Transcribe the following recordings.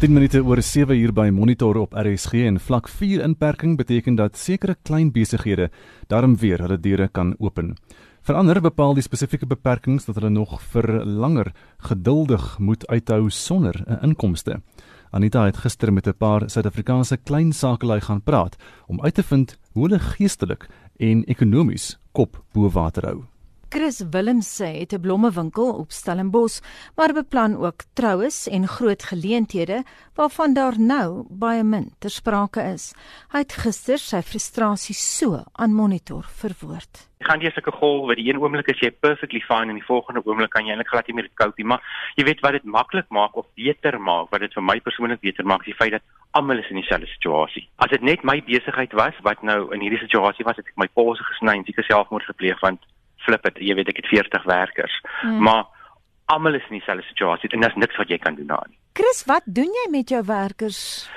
10 minute oor 7 uur by Monitor op RSG en vlak 4 inperking beteken dat sekere klein besighede daarom weer hulle deure kan open. Verander bepaal die spesifieke beperkings dat hulle nog vir langer geduldig moet uithou sonder 'n inkomste. Anita het gister met 'n paar Suid-Afrikaanse klein sakelui gaan praat om uit te vind hoe hulle geestelik en ekonomies kop bo water hou. Chris Willem sê het 'n blommewinkel op Stellenbosch, maar beplan ook troues en groot geleenthede waarvan daar nou baie min ter sprake is. Hy het gister sy frustrasie so aan monitor verwoord. Jy gaan jy sulke golwe, die een oomblik is jy perfectly fine en die volgende oomblik kan jy eintlik glad nie meer koop nie, maar jy weet wat dit maklik maak of beter maak, wat dit vir my persoonlik beter maak, is die feit dat almal is in dieselfde situasie. As dit net my besigheid was wat nou in hierdie situasie was, het ek my polse gesny en seker selfmoord gepleeg want flip it, jy weet ek het 40 werkers. Mm. Maar almal is in dieselfde situasie en daar's niks wat jy kan doen daarin. Chris, wat doen jy met jou werkers?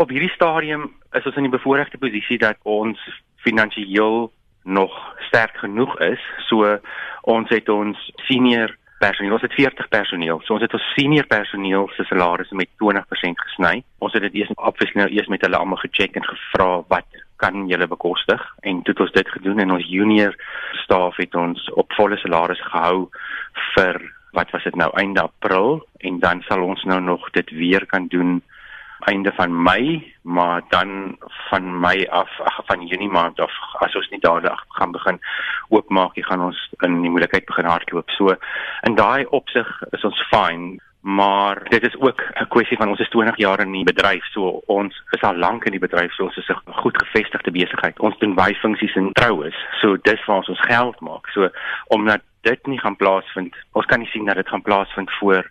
Op hierdie stadium is ons in die bevoordeelde posisie dat ons finansiëel nog sterk genoeg is. So ons het ons senior personeel, ons het 40 personeel. So ons het ons senior personeel se salarisse met 20% gesny. Ons het dit eers obviously nou eers met hulle almal gecheck en gevra wat kan julle bekostig. En toe het ons dit gedoen en ons junior staf het ons op volle salaris gehou vir wat was dit nou einde April. En dan sal ons nou nog dit weer kan doen einde van Mei maar dan van Mei af ag van Junie maand af as ons nie dadelik gaan begin oopmaak jy gaan ons in die moeilikheid begin hardloop. So in daai opsig is ons fine maar dit is ook 'n kwessie van ons is 20 jaar in die bedryf so ons is al lank in die bedryf so ons is 'n goed gevestigde besigheid ons doen baie funksies in troues so dis waar ons ons geld maak. So omdat dit nie gaan plaasvind ons kan nie sien dat dit gaan plaasvind voor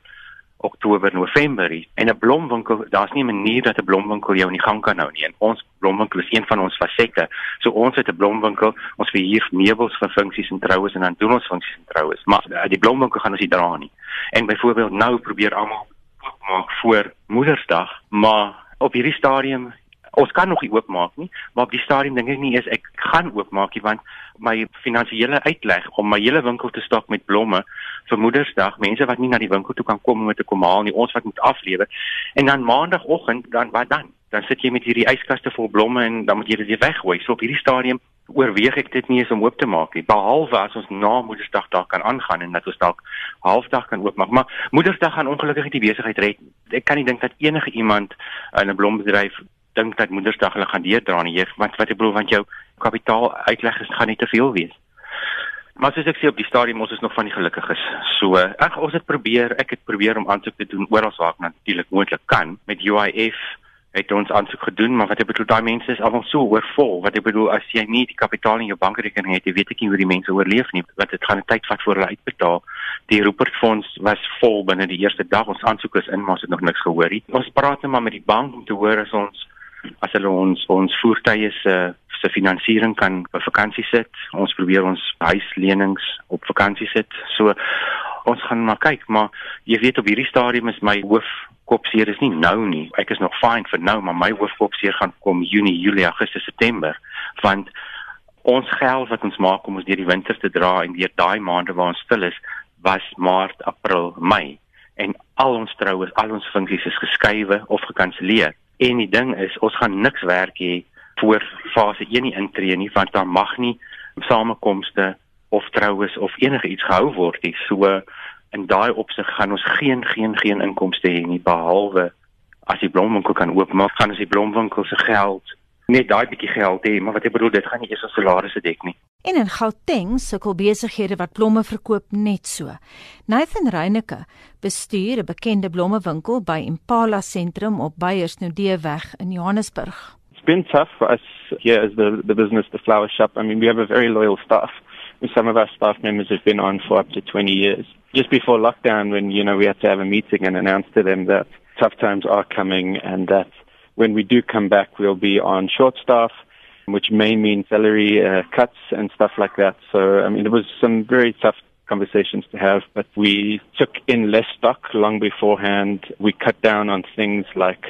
Oktober November en 'n blomwinkel daar's nie 'n manier dat 'n blomwinkel jou in die gang kan hou nie. En ons blomwinkel is een van ons fasette so ons het 'n blomwinkel. Ons verhuur meubels vir funksies en troues en dan doen ons funksies en troues. Maar uh, die blomwinkel gaan ons nie dra nie. En byvoorbeeld nou probeer almal oopmaak voor Moedersdag maar op hierdie stadium ons kan nog nie oopmaak nie maar op die stadium dink ek nie is ek gaan oopmaak nie want my finansiële uitleg om my hele winkel te stok met blomme vir Moedersdag, mense wat nie na die winkel toe kan kom om te kom haal nie, ons wat moet aflewer. En dan maandagooggend, dan wat dan? Dan sit jy met hierdie yskaste vol blomme en dan moet jy dit weer weggooi. So op hierdie stadium oorweeg ek dit nie eens om oop te maak nie, behalwe as ons na Moedersdag daar kan aangaan en dat ons dalk halfdag kan oopmaak. Maar Moedersdag gaan ongelukkig die besigheid red. Ek kan nie dink dat enige iemand in 'n blombedryf dink dat Moedersdag hulle gaan deurdra nie. Jy wat ek bedoel want jou kapitaal uitleg is gaan nie te veel wees. Maar soos ek sê op die stadium ons is nog van die gelukkiges. So, ek ons het probeer, ek het probeer om aansoek te doen oral waar ek natuurlik moontlik kan met UIF het ons aansoek gedoen, maar wat ek bedoel daai mense is almal so oorvol. Wat ek bedoel as jy nie die kapitaal in jou bankrekening het, jy weet ek nie hoe die mense oorleef nie. Wat dit gaan 'n tyd vat voor hulle uitbetaal. Die Rupert fonds was vol binne die eerste dag ons aansoek is in, maar ons het nog niks gehoor nie. Ons praat net maar met die bank om te hoor as ons as hulle ons ons voertuie se se finansiering kan op vakansie sit. Ons probeer ons huislenings op vakansie sit. So ons gaan maar kyk, maar jy weet op hierdie stadium is my hoof kopseer is nie nou nie. Ek is nog fine vir nou, maar my hoof kopseer gaan kom Junie, Julie, Augustus, September want ons geld wat ons maak om ons deur die winter te dra en deur daai maande waar ons stil is, was Maart, April, Mei en al ons troues, al ons funksies is geskuif of gekanselleer. En die ding is, ons gaan niks werk hê voor fase 1 nie intree nie want daar mag nie samekomste of troues of enige iets gehou word nie. So in daai opsig gaan ons geen geen geen inkomste hê nie behalwe as die blomwinkel kan oopmaak, gaan ons die blomwinkel se geld net daai bietjie geld hê, maar wat ek bedoel dit gaan nie eers ons salarisse dek nie. En in Gauteng sukkel besighede wat blomme verkoop net so. Nathan Reyneke bestuur 'n bekende blommewinkel by Impala Sentrum op Beyersnodeweg in Johannesburg been tough for us here as the, the business, the flower shop. I mean, we have a very loyal staff. Some of our staff members have been on for up to 20 years. Just before lockdown, when, you know, we had to have a meeting and announce to them that tough times are coming and that when we do come back, we'll be on short staff, which may mean salary uh, cuts and stuff like that. So, I mean, there was some very tough conversations to have, but we took in less stock long beforehand. We cut down on things like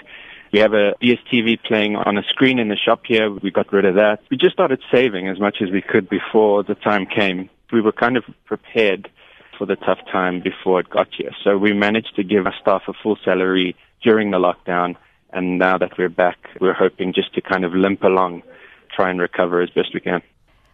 we have a DSTV playing on a screen in the shop here. We got rid of that. We just started saving as much as we could before the time came. We were kind of prepared for the tough time before it got here. So we managed to give our staff a full salary during the lockdown. And now that we're back, we're hoping just to kind of limp along, try and recover as best we can.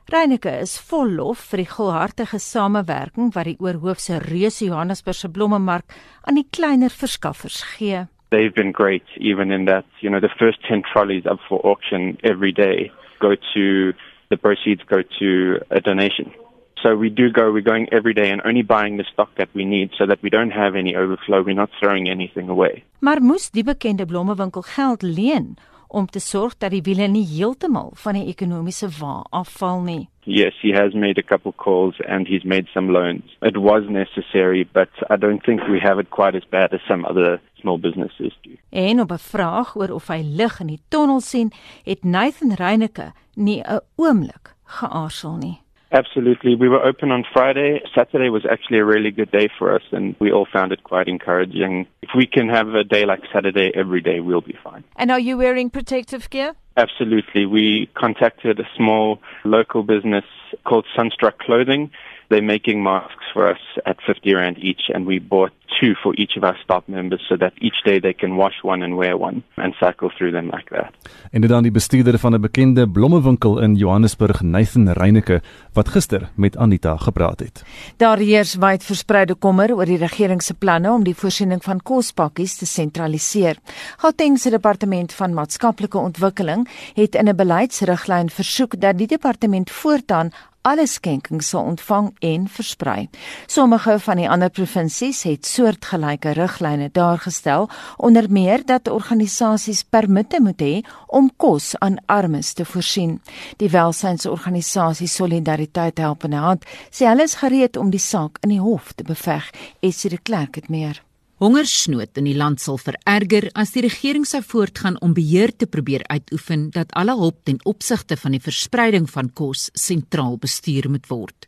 Reineke is vol lof vir die gulhartige samewerking wat die oorhoofse Reus Johannesburgse blommemark aan die kleiner verskaffers gee. They've been great even in that, you know, the first 10 trolleys up for auction every day go to the proceeds go to a donation. So we do go, we're going every day and only buying the stock that we need so that we don't have any overflow. We're not throwing anything away. Maar moes die bekende blommewinkel geld leen om te sorg dat die wiele nie heeltemal van die ekonomiese wa afval nie. Yes, he has made a couple calls and he's made some loans. It was necessary, but I don't think we have it quite as bad as some other small businesses do. En op 'n vraag oor of hy lig in die tonnel sien, het Nathan Reyneke nie 'n oomblik geaarsel nie. Absolutely. We were open on Friday. Saturday was actually a really good day for us, and we all found it quite encouraging. If we can have a day like Saturday every day, we'll be fine. And are you wearing protective gear? Absolutely. We contacted a small local business called Sunstruck Clothing. They're making masks for us at 50 Rand each, and we bought two for each of our staff members so that each day they can wash one and wear one and cycle through them like that. En dit dan die bestuurder van 'n bekende blommewinkel in Johannesburg, Nathan Reyneke, wat gister met Anita gepraat het. Daar heers wyd verspreide kommer oor die regering se planne om die voorsiening van kospakkies te sentraliseer. Gauteng se departement van maatskaplike ontwikkeling het in 'n beleidsriglyn versoek dat die departement voortaan alle skenkings sal ontvang en versprei. Sommige van die ander provinsies het soortgelyke riglyne daargestel, onder meer dat organisasies permitte moet hê om kos aan armes te voorsien. Die welsynsorganisasie Solidariteit Helpende Hand sê hulle is gereed om die saak in die hof te beveg. Esie de Klerk het meer. Hongersnood in die land sal vererger as die regering sou voortgaan om beheer te probeer uitoefen dat alle hulp ten opsigte van die verspreiding van kos sentraal bestuur moet word.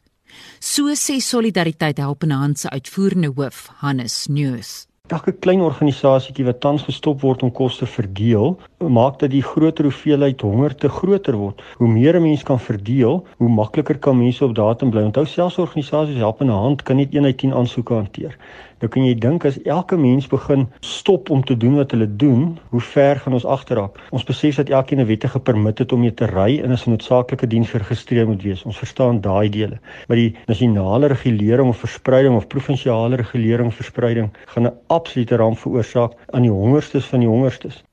So sê Solidariteit Helpende Hand se uitvoerende hoof, Hannes Neus. Elke klein organisasietjie wat tans gestop word om kos te verdeel, maak dat die groter hoeveelheid honger te groter word. Hoe meer 'n mens kan verdeel, hoe makliker kan mense op datum bly. Onthou selfs organisasies helpende hand kan net 1 uit 10 aansoeke hanteer. Nou kan jy dink as elke mens begin stop om te doen wat hulle doen, hoe ver gaan ons agterraak? Ons besef dat elkeen 'n wettige permit het om mee te ry en as 'n noodsaaklike diens geregistreer moet wees. Ons verstaan daai dele. Maar die nasionale regulering of verspreiding of provinsiale regulering verspreiding gaan 'n absolute ramp veroorsaak aan die hongerstes van die hongerstes.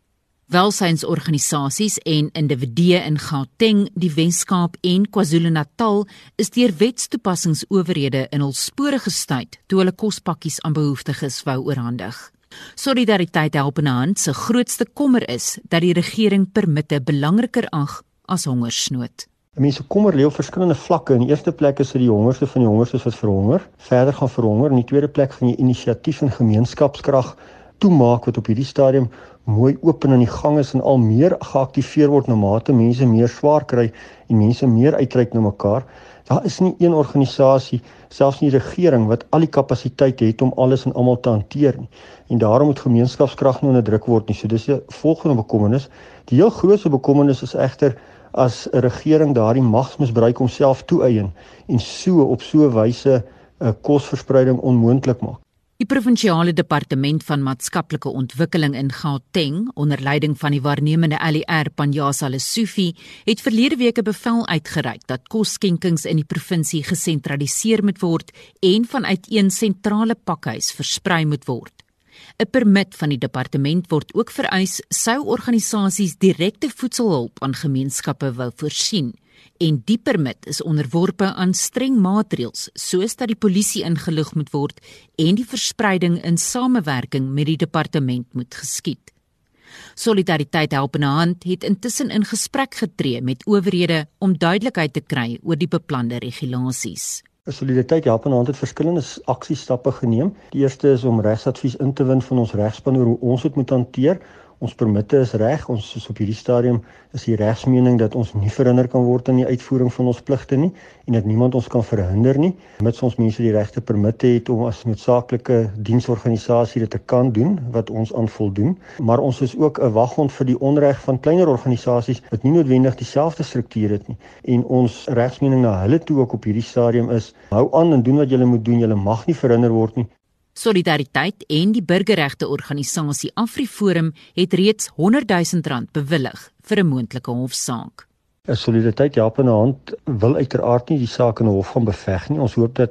Welsynsorganisasies en individue in Gauteng, die Wes-Kaap en KwaZulu-Natal is deur wetstoepassingsowerhede in hul spore gestuit toe hulle kospakkies aan behoeftiges wou oorhandig. Solidariteit help in hand se grootste kommer is dat die regering permitte belangriker ag as hongersnood. Mense kommer lê op verskillende vlakke. In die eerste plek is dit die hongerste van die hongerstes wat verhonger, verder gaan verhonger. In die tweede plek gaan jy inisiatief en gemeenskapskrag toemaak wat op hierdie stadium mooi oop aan die gang is en al meer geaktiveer word na mate mense meer swaar kry en mense meer uitreik na mekaar. Daar is nie een organisasie, selfs nie regering wat al die kapasiteit het om alles en almal te hanteer nie. En daarom moet gemeenskapskrag nou onderdruk word nie. So dis 'n volgende bekommernis. Die heel grootste bekommernis is egter as 'n regering daardie magsmisbruik homself toeëien en so op so 'n wyse 'n uh, kosverspreiding onmoontlik maak. Die provinsiale departement van maatskaplike ontwikkeling in Gauteng, onder leiding van die waarnemende ALR Panjasa Lesufi, het verlede week 'n bevel uitgereik dat kosskenkings in die provinsie gesentraliseer moet word en vanuit een sentrale pakhuis versprei moet word. 'n Permit van die departement word ook vereis sou organisasies direkte voedselhulp aan gemeenskappe wou voorsien en die permit is onderworpe aan streng maatreëls soos dat die polisie ingelig moet word en die verspreiding in samewerking met die departement moet geskied. Solidariteit Helpende Hand het intussen in gesprek getree met owerhede om duidelikheid te kry oor die beplande regulasies. Solidariteit Helpende Hand het verskillende aksiestappe geneem. Die eerste is om regsadvies in te win van ons regspan oor hoe ons dit moet hanteer ons permitte is reg. Ons is op hierdie stadium is die regsmening dat ons nie verhinder kan word in die uitvoering van ons pligte nie en dat niemand ons kan verhinder nie mits ons mense die regte permitte het om as noodsaaklike diensorganisasie dit te kan doen wat ons aan voldoen. Maar ons is ook 'n waghond vir die onreg van kleiner organisasies wat nie noodwendig dieselfde struktuur het nie. En ons regsmening na hulle toe ook op hierdie stadium is hou aan en doen wat julle moet doen. Julle mag nie verhinder word nie. Solidariteit en die burgerregte organisasie AfriForum het reeds 100 000 rand bewillig vir 'n moontlike hofsaak. 'n Solidariteit help in 'n hand wil uiteraard nie die saak in 'n hof gaan beveg nie. Ons hoop dat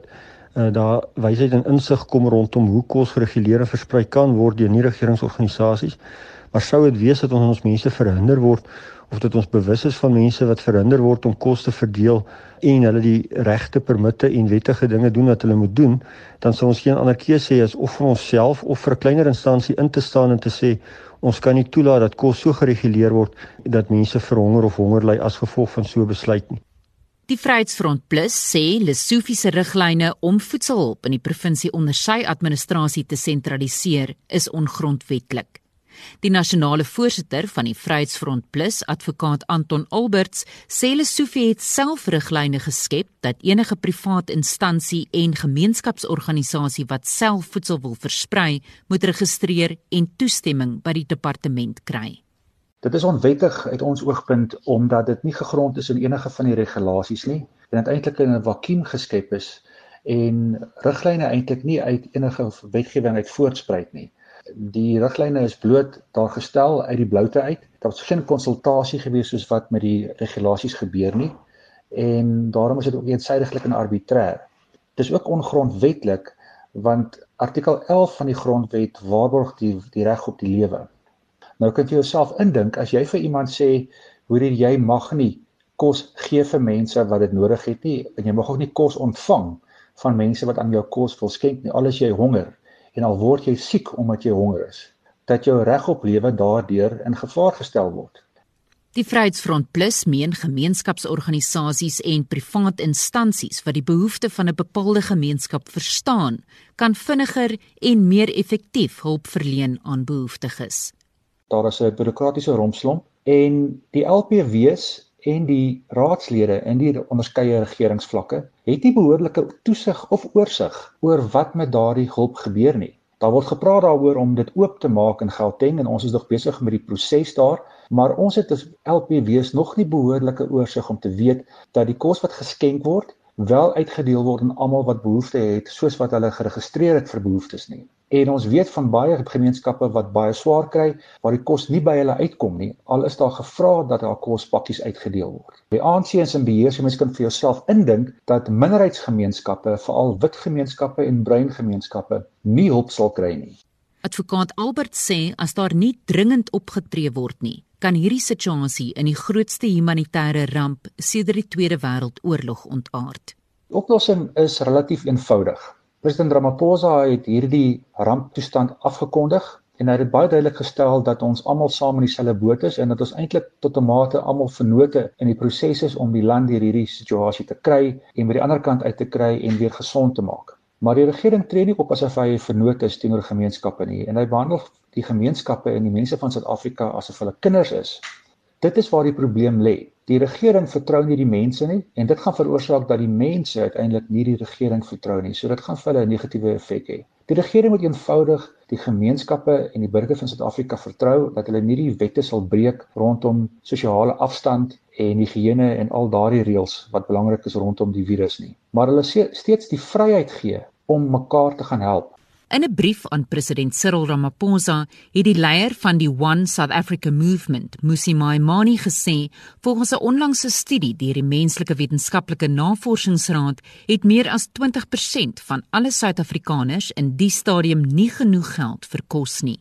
uh, daar wysheid en insig kom rondom hoe kos gereguleer en versprei kan word deur nie regeringsorganisasies. Maar sou dit wees dat ons ons mense verhinder word of dat ons bewus is van mense wat verhinder word om kos te verdeel en hulle die regte permitte en wettige dinge doen wat hulle moet doen, dan sou ons geen ander keuse hê as of vir onsself of vir 'n kleiner instansie in te staan en te sê ons kan nie toelaat dat kos so gereguleer word dat mense verhonger of honger ly as gevolg van so 'n besluit nie. Die Vryheidsfront Plus sê Lesofie se riglyne om voedselhulp in die provinsie onder sy administrasie te sentraliseer is ongrondwetlik. Die nasionale voorsitter van die Vryheidsfront Plus, advokaat Anton Alberts, sê Lesofie het self riglyne geskep dat enige privaat instansie en gemeenskapsorganisasie wat self voedsel wil versprei, moet registreer en toestemming by die departement kry. Dit is onwettig uit ons oogpunt omdat dit nie gegrond is in enige van die regulasies nie en dit eintlik in 'n vakuum geskep is en riglyne eintlik nie uit enige wetgewing uit voortspruit nie die riglyne is bloot daar gestel uit die bloute uit. Daar was geen konsultasie gewees soos wat met die regulasies gebeur nie. En daarom is dit ook eensydiglik en arbitrêr. Dit is ook ongrondwetlik want artikel 11 van die grondwet waarborg die die reg op die lewe. Nou kan jy jouself indink as jy vir iemand sê hoe jy mag nie kos gee vir mense wat dit nodig het nie en jy mag ook nie kos ontvang van mense wat aan jou kos wil skenk nie al is jy honger en al word jy siek omdat jy honger is, dat jou reg op lewe daardeur in gevaar gestel word. Die Vryheidsfront Plus meen gemeenskapsorganisasies en privaat instansies wat die behoeftes van 'n bepaalde gemeenskap verstaan, kan vinniger en meer effektief hulp verleen aan behoeftiges. Daar is 'n bureaukratiese rompslomp en die LPW's en die raadslede in die onderskeie regeringsvlakke het nie behoorlike toesig of oorsig oor wat met daardie hulp gebeur nie. Daar word gepraat daaroor om dit oop te maak in Gauteng en ons is nog besig met die proses daar, maar ons het as LPW's nog nie behoorlike oorsig om te weet dat die kos wat geskenk word wel uitgedeel word aan almal wat behoefte het soos wat hulle geregistreer het vir behoeftes nie. En ons weet van baie gemeenskappe wat baie swaar kry waar die kos nie by hulle uitkom nie. Al is daar gevra dat daar kospakkies uitgedeel word. Die ANC en sy beheer se mense kan vir jouself indink dat minderheidsgemeenskappe, veral wit gemeenskappe en bruin gemeenskappe, nie hulp sal kry nie. Advokaat Albert sê as daar nie dringend opgetree word nie, kan hierdie situasie in die grootste humanitêre ramp sedert die Tweede Wêreldoorlog ontaard. Die oplossing is relatief eenvoudig. President Ramaphosa het hierdie ramptoestand afgekondig en hy het baie duidelik gestel dat ons almal saam in dieselfde boot is en dat ons eintlik tot 'n mate almal vennote in die proses is om die land deur hierdie situasie te kry en by die ander kant uit te kry en weer gesond te maak. Maar die regering tree nie op asof hy vennote is teenoor gemeenskappe nie en hy behandel die gemeenskappe en die mense van Suid-Afrika asof hulle kinders is. Dit is waar die probleem lê. Die regering vertrou nie die mense nie en dit gaan veroorsaak dat die mense uiteindelik nie die regering vertrou nie. So dit gaan vir hulle 'n negatiewe effek hê. Die regering moet eenvoudig die gemeenskappe en die burgers van Suid-Afrika vertrou dat hulle nie die wette sal breek rondom sosiale afstand en higiëne en al daardie reëls wat belangrik is rondom die virus nie. Maar hulle steeds die vryheid gee om mekaar te gaan help In 'n brief aan president Cyril Ramaphosa het die leier van die One South Africa Movement, Musi Maimani, gesê volgens 'n onlangse studie deur die Menslike Wetenskaplike Navorsingsraad het meer as 20% van alle Suid-Afrikaners in die stadium nie genoeg geld vir kos nie.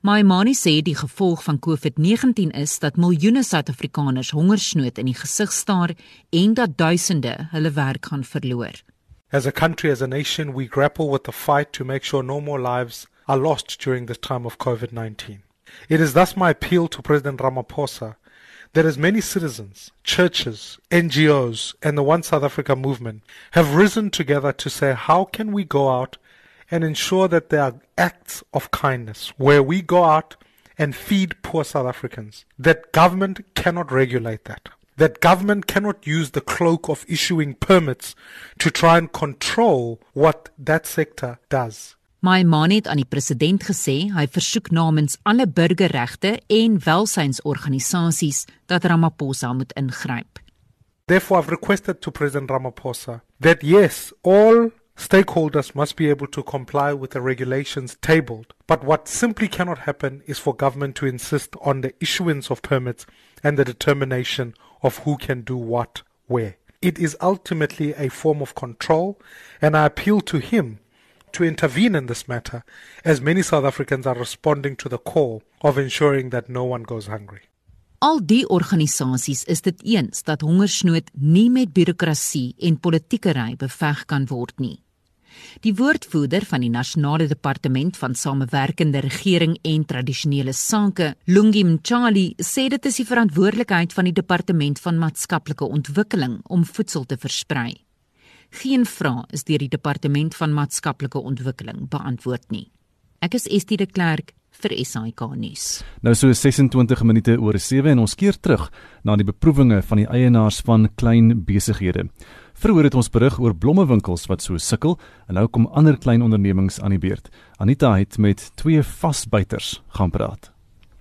Maimani sê die gevolg van COVID-19 is dat miljoene Suid-Afrikaners hongersnood in die gesig staar en dat duisende hulle werk gaan verloor. As a country, as a nation, we grapple with the fight to make sure no more lives are lost during this time of COVID 19. It is thus my appeal to President Ramaphosa that as many citizens, churches, NGOs, and the One South Africa movement have risen together to say, how can we go out and ensure that there are acts of kindness where we go out and feed poor South Africans? That government cannot regulate that. That government cannot use the cloak of issuing permits to try and control what that sector does. My man het aan die president gesê hy versoek namens alle burgerregte en welsynsorganisasies dat Ramaphosa moet ingryp. Therefore I've requested to President Ramaphosa that yes, all Stakeholders must be able to comply with the regulations tabled. But what simply cannot happen is for government to insist on the issuance of permits and the determination of who can do what where. It is ultimately a form of control, and I appeal to him to intervene in this matter, as many South Africans are responding to the call of ensuring that no one goes hungry. Al die organisasies is dit eens dat hongersnood nie met bureaukrasie en politiekery beveg kan word nie. Die woordvoerder van die Nasionale Departement van Samewerkende Regering en Tradisionele Sake, Lungi Mchali, sê dit is die verantwoordelikheid van die Departement van Maatskaplike Ontwikkeling om voedsel te versprei. Geen vrae is deur die Departement van Maatskaplike Ontwikkeling beantwoord nie. Ek is Estie de Klerk vir SAK nuus. Nou so 26 minute oor 7 en ons keer terug na die beproewinge van die eienaars van klein besighede. Vroeger het ons berig oor blommewinkels wat so sukkel en nou kom ander klein ondernemings aan die beurt. Anita het met twee vasbyters gaan praat.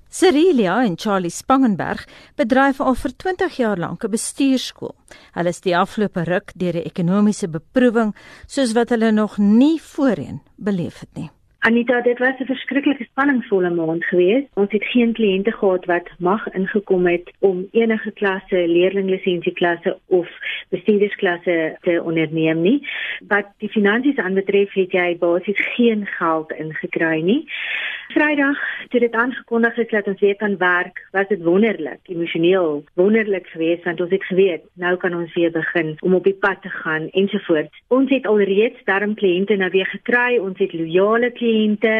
Cerilia en Charlie Spangenberg bedryf al vir 20 jaar lank 'n bestuurskool. Hulle is die afgelope ruk deur 'n ekonomiese beproewing soos wat hulle nog nie voorheen beleef het nie. Anita, dit was 'n verskriklike spanningsvolle maand geweest. Ons het geen kliënte gehad wat mag ingekom het om enige klasse, leerlinglisensie of bestuurdersklasse te onderneem nie. Wat die finansies aanbetref, het jy basies geen geld ingekry nie. Vrydag, toe dit aangekondig is dat ons weer kan werk, was dit wonderlik, emosioneel wonderlik geweest want ons het geweet nou kan ons weer begin om op die pad te gaan ensovoorts. Ons het alreeds darm kliënte nou weer gekry, ons het loyale kliënte kliënte,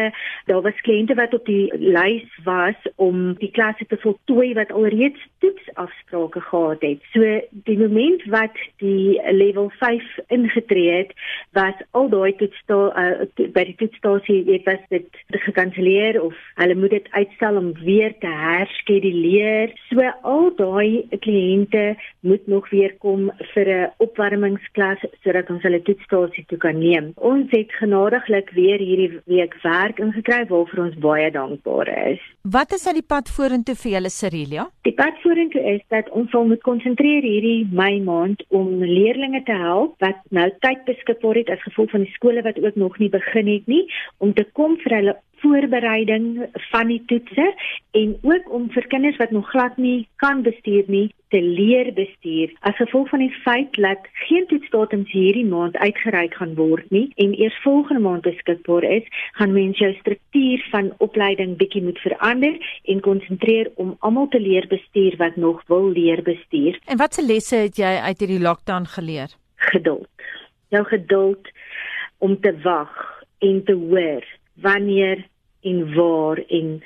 daar was kliënte wat op die lys was om die klasse te voltooi wat alreeds toetsafsprake gehad het. So die moment wat die level 5 ingetree het, was al daai toetsstal uh, by die toetsstasie het was dit gekanselleer of hulle moet dit uitstel om weer te herskeduleer. So al daai kliënte moet nog weer kom vir 'n opwarmingsklas sodat ons hulle toetsstasie toe kan neem. Ons het genadiglik weer hierdie week werk ingekry waarvoor ons baie dankbaar is. Wat is uit die pad vorentoe vir julle Cerilia? Die pad vorentoe is dat ons wil moet konsentreer hierdie Mei maand om leerders te help wat nou tyd beskikbaar het as gevolg van die skole wat ook nog nie begin het nie om te kom vir hulle voorbereiding van die toetse en ook om vir kinders wat nog glad nie kan bestuur nie te leer bestuur. As gevolg van die feit dat geen toetsdatums hierdie maand uitgereik gaan word nie en eers volgende maand beskikbaar is, gaan mens jou struktuur van opleiding bietjie moet verander en konsentreer om almal te leer bestuur wat nog wil leer bestuur. En watse lesse het jy uit hierdie lockdown geleer? Geduld. Jou geduld om te wag en te hoor wanneer en waar en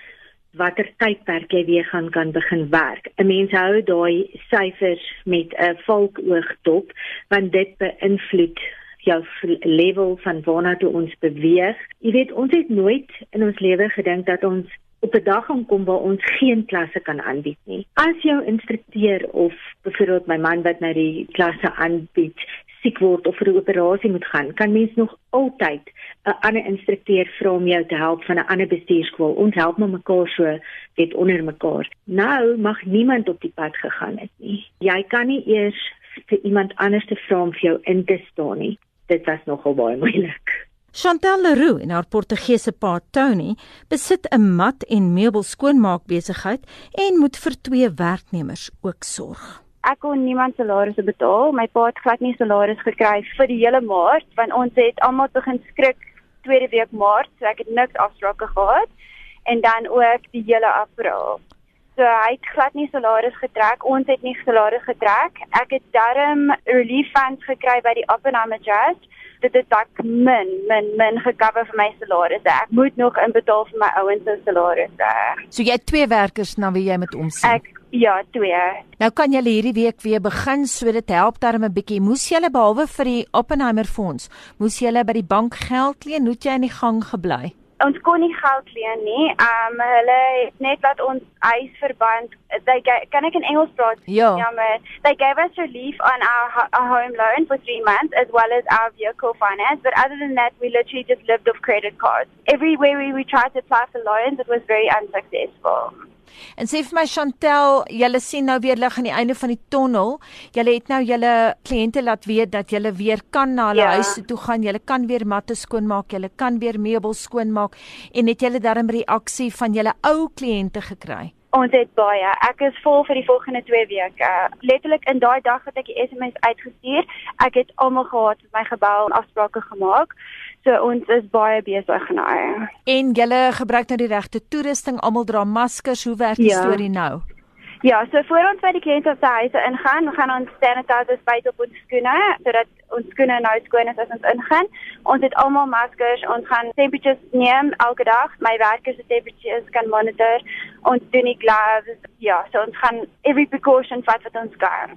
watter tydperk jy weer gaan kan begin werk. 'n Mens hou daai syfers met 'n valkoog dop want dit beïnvloed jou level van waarna toe ons beweeg. Jy weet, ons het nooit in ons lewe gedink dat ons op 'n dag gaan kom waar ons geen klasse kan aanbied nie. As jou instrukteur of byvoorbeeld my man wat nou die klasse aanbied, siek word of vir 'n operasie moet gaan, kan mens nog altyd 'n ander instrukteur vra om jou te help van 'n ander bestuurskool. Ons help maar mekaar so net onder mekaar. Nou mag niemand op die pad gegaan het nie. Jy kan nie eers vir iemand anders te vra om vir jou in te staan nie. Dit was nogal baie moeilik. Chantal Leroux en haar Portugese pa Tony besit 'n mat en meubel skoonmaak besigheid en moet vir twee werknemers ook sorg ek kon niemand salarisse betaal. My pa het glad nie salaris gekry vir die hele maart want ons het almal begin skrik tweede week maart, so ek het niks afsprake gehad en dan ook die hele april. So hy het glad nie salaris getrek. Ons het nie salaris getrek. Ek het darm relief funds gekry by die Oppenheimer Trust. Dit het dalk min min min gekover vir my salaris. Ek moet nog inbetaal vir my ouens se salarisse. So jy het twee werkers na wie jy moet omsien. Ek Ja, twee. Nou kan julle hierdie week weer begin, so dit help darm 'n bietjie. Moes julle behalwe vir die Oppenheimer fonds, moes julle by die bank geld leen? Hoe het jy in die gang gebly? Ons kon nie geld leen nie. Um hulle het net laat ons eis verband. They kan ek in Engels praat? Ja. Ja, maar they gave us relief on our, our home loan for 3 months as well as our vehicle finance, but other than that we literally just lived off credit cards. Everywhere we, we tried to apply for loans, it was very unsuccessful. En sê vir my Chantel, julle sien nou weer lig aan die einde van die tonnel. Julle het nou julle kliënte laat weet dat julle weer kan na hulle ja. huise toe gaan. Julle kan weer matte skoonmaak, julle kan weer meubels skoonmaak en het julle darm reaksie van julle ou kliënte gekry? Ons het baie. Ek is vol vir die volgende 2 weke. Letterlik in daai dag wat ek die SMS uitgestuur, ek het almal gehad met my gebel en afsprake gemaak. So ons is baie besig nou. En julle gebruik nou die regte toerusting, almal dra maskers. Hoe werk die ja. storie nou? Ja, so voor ons by die kliënte se huise ingaan, gaan ons sanitizers byt op ons skoene sodat ons skoene nou skoon is as ons ingaan. Ons het almal maskers, ons gaan temperatures neem elke dag. My werkers se temperatures kan monitor. Ons doen die gloves. Ja, so ons gaan every precaution vat wat ons kan.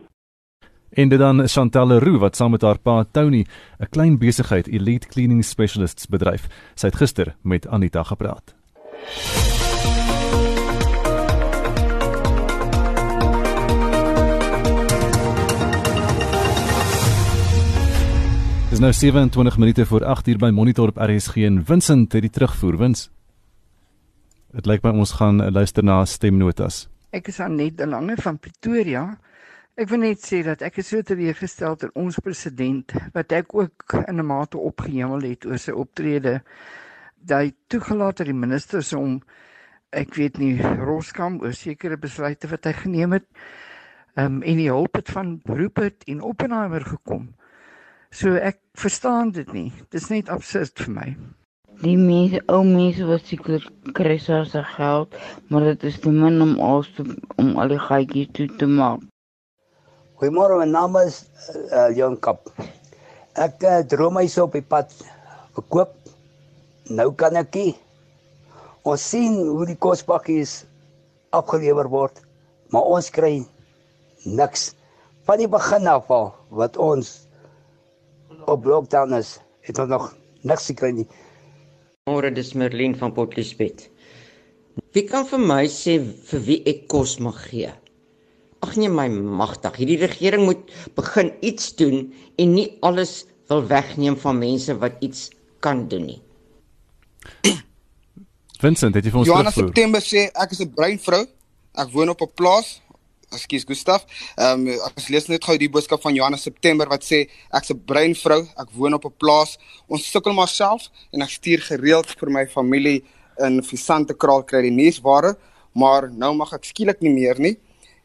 En dit dan Chantal Leroux wat saam met haar pa Tony 'n klein besigheid Elite Cleaning Specialists bedryf. Sy het gister met Anita gepraat. Dis nou 27 minute voor 8 uur by Monitor op RSG en Vincent het die terugvoer wins. Dit lyk my ons gaan luister na stemnotas. Ek is aan net die lange van Pretoria. Ek wil net sê dat ek is so teleurgestel ter ons president wat ek ook in 'n mate opgehemel het oor sy optrede. Hy toegelaat dat die ministers om ek weet nie Roskam oor sekere besluite wat hy geneem het. Ehm um, en die hulp het van Rupert en Oppenheimer gekom. So ek verstaan dit nie. Dit is net absurd vir my. Die mense, ou mense wat seker kry se geld, maar dit is te min om te, om al die gaatjies toe te maak. Goeiemôre, my naam is uh, Jan Kap. Ek uh, droom hy so op die pad verkoop. Nou kan ek nie. Ons sien hoe die kospakkies afgelewer word, maar ons kry niks van die begin af al wat ons op lockdown is, het ons nog niks gekry nie. Môre dis Merlin van Port Elizabeth. Wie kan vir my sê vir wie ek kos mag gee? Ag nee my magtig, hierdie regering moet begin iets doen en nie alles wil wegneem van mense wat iets kan doen nie. Vincent, het jy vir ons Johanna September sê ek is 'n bruin vrou. Ek woon op 'n plaas Ekskuus Gustaf. Ehm um, ek lees net gou die boodskap van Johannes September wat sê ek's 'n bruin vrou, ek woon op 'n plaas. Ons sukkel maar self en ek stuur gereeld vir my familie in Visante kraal kry die nuusware, maar nou mag ek skielik nie meer nie.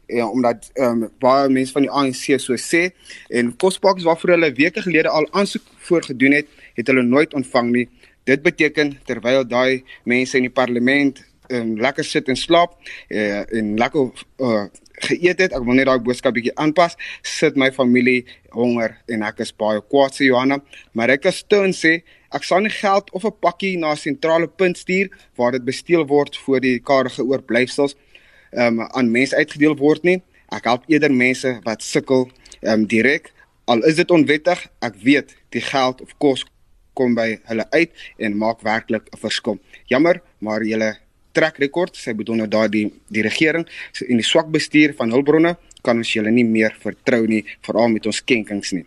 Ja, omdat ehm um, baie mense van die ANC so sê en kospakkies waarvoor hulle weke gelede al aansoek voorgedoen het, het hulle nooit ontvang nie. Dit beteken terwyl daai mense in die parlement um, lekker sit en slaap uh, en lekker uh, geëet het. Ek wil net daai boodskap bietjie aanpas. Sit my familie honger en ek is baie kwaad sê Johanna, maar ek as steun sê ek sal nie geld of 'n pakkie na sentrale punt stuur waar dit besteel word voor die karige oorblyfsels um, aan mense uitgedeel word nie. Ek help eerder mense wat sukkel um, direk al is dit onwettig. Ek weet die geld of kos kom by hulle uit en maak werklik 'n verskil. Jammer, maar julle trek rekord. Sy bedoel nou daardie die regering en die swak bestuur van hulpbronne kan ons julle nie meer vertrou nie, veral met ons skenkings nie.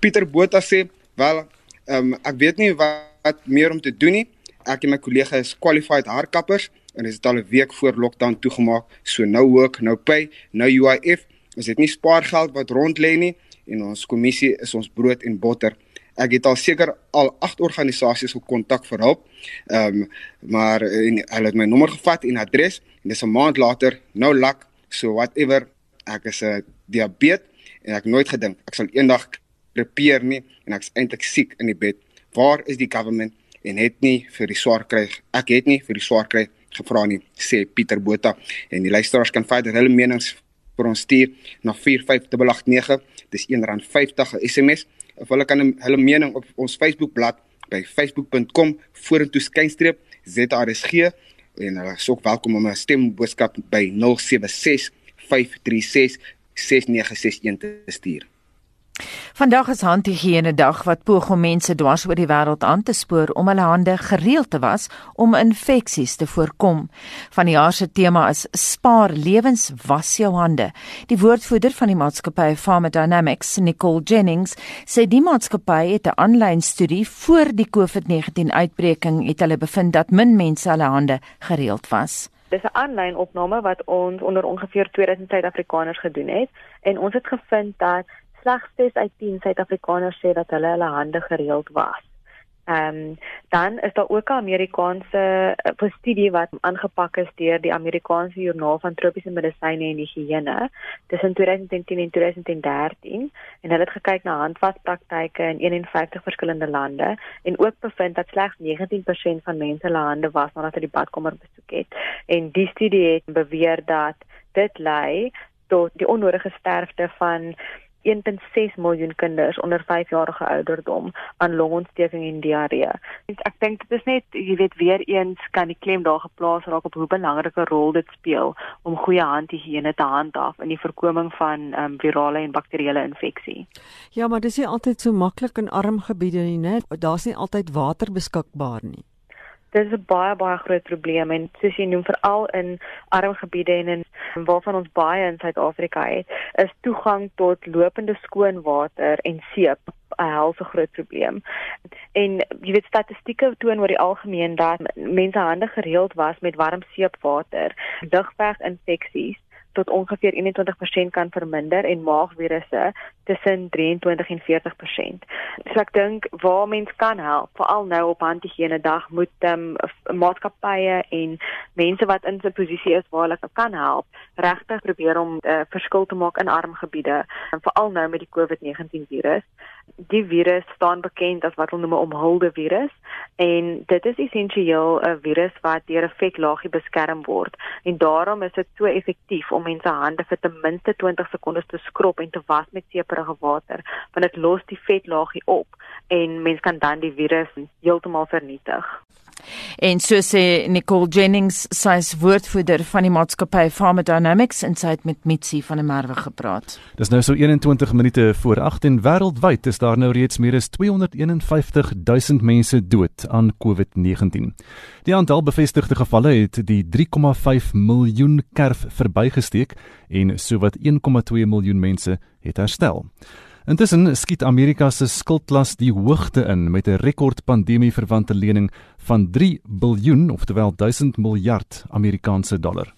Pieter Botha sê, "Wel, um, ek weet nie wat, wat meer om te doen nie. Ek en my kollega is qualified haarkappers en dit is al 'n week voor lockdown toegemaak. So nou work, nou pay, nou UIF. Ons het nie spaargeld wat rond lê nie en ons kommissie is ons brood en botter." Ek het al seker al 8 organisasies gekontak vir hulp. Ehm um, maar en, hulle het my nommer gevat en adres en dis 'n maand later nou lak so whatever ek is 'n diabetes en ek nooit gedink ek sal eendag repeer nie en ek's eintlik siek in die bed. Waar is die government en het nie vir die swaar kry. Ek het nie vir die swaar kry gevra nie sê Pieter Botha en die luisteraars kan verder hulle menings vir ons stuur na 45889 dis R1.50 'n SMS of hulle kan hulle mening op ons Facebookblad by facebook.com vorentoe skynstreep ZRSG en hulle is ook welkom om 'n stemboodskap by 076 536 6961 te stuur. Vandag is handhigiëne dag wat poog om mense dwars oor die wêreld aan te spoor om hulle hande gereeld te was om infeksies te voorkom. Van die jaar se tema is spaar lewens, was jou hande. Die woordvoerder van die maatskappy Pharmacodynamics, Nicole Jennings, sê die maatskappy het 'n aanlyn studie voor die COVID-19 uitbreking het hulle bevind dat min mense hulle hande gereeld was. Dis 'n aanlyn opname wat ons onder ongeveer 2000 Suid-Afrikaners gedoen het en ons het gevind dat slegs 6 uit 10 Suid-Afrikaners sê dat hulle hulle hande gereeld was. Ehm um, dan is daar ook 'n Amerikaanse uh, studie wat aangepak is deur die Amerikaanse Joernaal van Tropiese Medisyne en Higiëne tussen 2010 en 2013 en hulle het gekyk na handwaspraktyke in 51 verskillende lande en ook bevind dat slegs 19% van mense hulle hande was nadat hulle die badkamer besoek het en die studie het beweer dat dit lei tot die onnodige sterfte van 1.6 miljoen kinders onder 5 jarige ouderdom aan longontsteking en diarree. Ek dink dit is net jy weet weer eens kan die klem daar geplaas raak op hoe belangrike rol dit speel om goeie handhigiëne te handhaaf in die voorkoming van um, virale en bakterieële infeksie. Ja, maar dis nie altyd so maklik in arm gebiede nie, net daar's nie altyd water beskikbaar nie dit is 'n baie baie groot probleem en soos jy noem veral in arm gebiede en in waarvan ons baie in Suid-Afrika het, is toegang tot lopende skoon water en seep 'n helse groot probleem. En jy weet statistieke toon oor die algemeen dat mense hande gereeld was met warm seepwater, lugweginfeksies tot ongeveer 21% kan verminder en maagvirusse tussen 23 en 40%. So ek dink waar mens kan help, veral nou op handhigiëne dag moet um, maatskappye en mense wat in 'n posisie is waar hulle kan help, regtig probeer om 'n uh, eh, verskil te maak in arm gebiede, veral nou met die COVID-19 virus. Die virus staan bekend as wat hulle noem 'n omhulde virus en dit is essensieel 'n virus wat deur 'n vetlaagie beskerm word en daarom is dit so effektief om mense hande vir ten minste 20 sekondes te skrob en te was met seeperige water want dit los die vetlaagie op en mens kan dan die virus heeltemal vernietig. En so sê Nicole Jennings, sy is woordvoerder van die maatskappy Pharmacodynamics en sy het met Mitsi van der Merwe gepraat. Dis nou so 21 minute voor 8 en wêreldwyd is daar nou reeds meer as 251 000 mense dood aan COVID-19. Die aantal bevestigde gevalle het die 3,5 miljoen kerf verbygesteek en sowat 1,2 miljoen mense het herstel. Intussen skiet Amerika se skuldlas die hoogte in met 'n rekord pandemie verwante lening van 3 biljoen, oftewel 1000 miljard Amerikaanse dollar.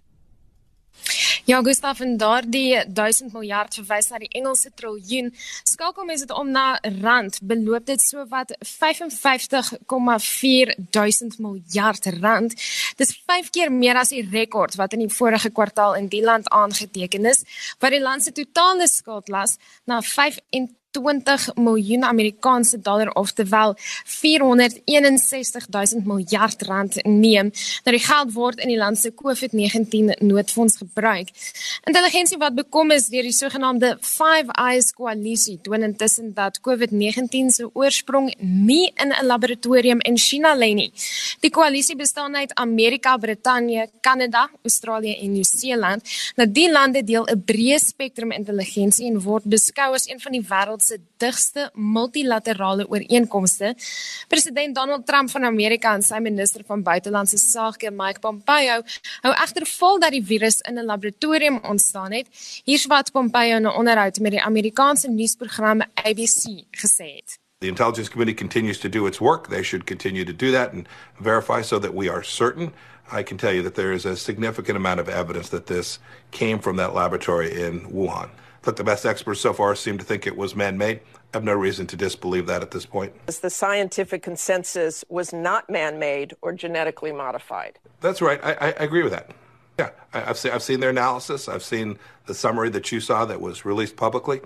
Ja, Gustav, en daardie 1000 miljard verwys na die Engelse triljoen. Skakel mense dit om na rand, beloop dit so wat 55,4 duisend miljard rand. Dis 5 keer meer as die rekord wat in die vorige kwartaal in die land aangeteken is, wat die land se totale skuldlas na 25 20 miljoen Amerikaanse dollar of terwyl 461 000 miljard rand neem. Nou die geld word in die land se COVID-19 noodfonds gebruik. Intelligensie wat bekom is deur die sogenaamde Five Eyes koalisie toon intussen dat COVID-19 se oorsprong nie in 'n laboratorium in China lê nie. Die koalisie bestaan uit Amerika, Brittanje, Kanada, Australië en Nieu-Seeland. Nou die lande deel 'n breë spektrum intelligensie en word beskou as een van die wêreld se digste multilaterale ooreenkomste. President Donald Trump van Amerika en sy minister van buitelandse sake, Mike Pompeo, hou egter vol dat die virus in 'n laboratorium ontstaan het. Hier's wat Pompeo in 'n onderhoud met die Amerikaanse nuusprogram ABC gesê het. The intelligence committee continues to do its work. They should continue to do that and verify so that we are certain. I can tell you that there is a significant amount of evidence that this came from that laboratory in Wuhan. Look, the best experts so far seem to think it was man made. I have no reason to disbelieve that at this point. The scientific consensus was not man made or genetically modified. That's right. I, I agree with that. Yeah, I, have seen, I've seen their analysis. I've seen the summary that you saw that was released publicly.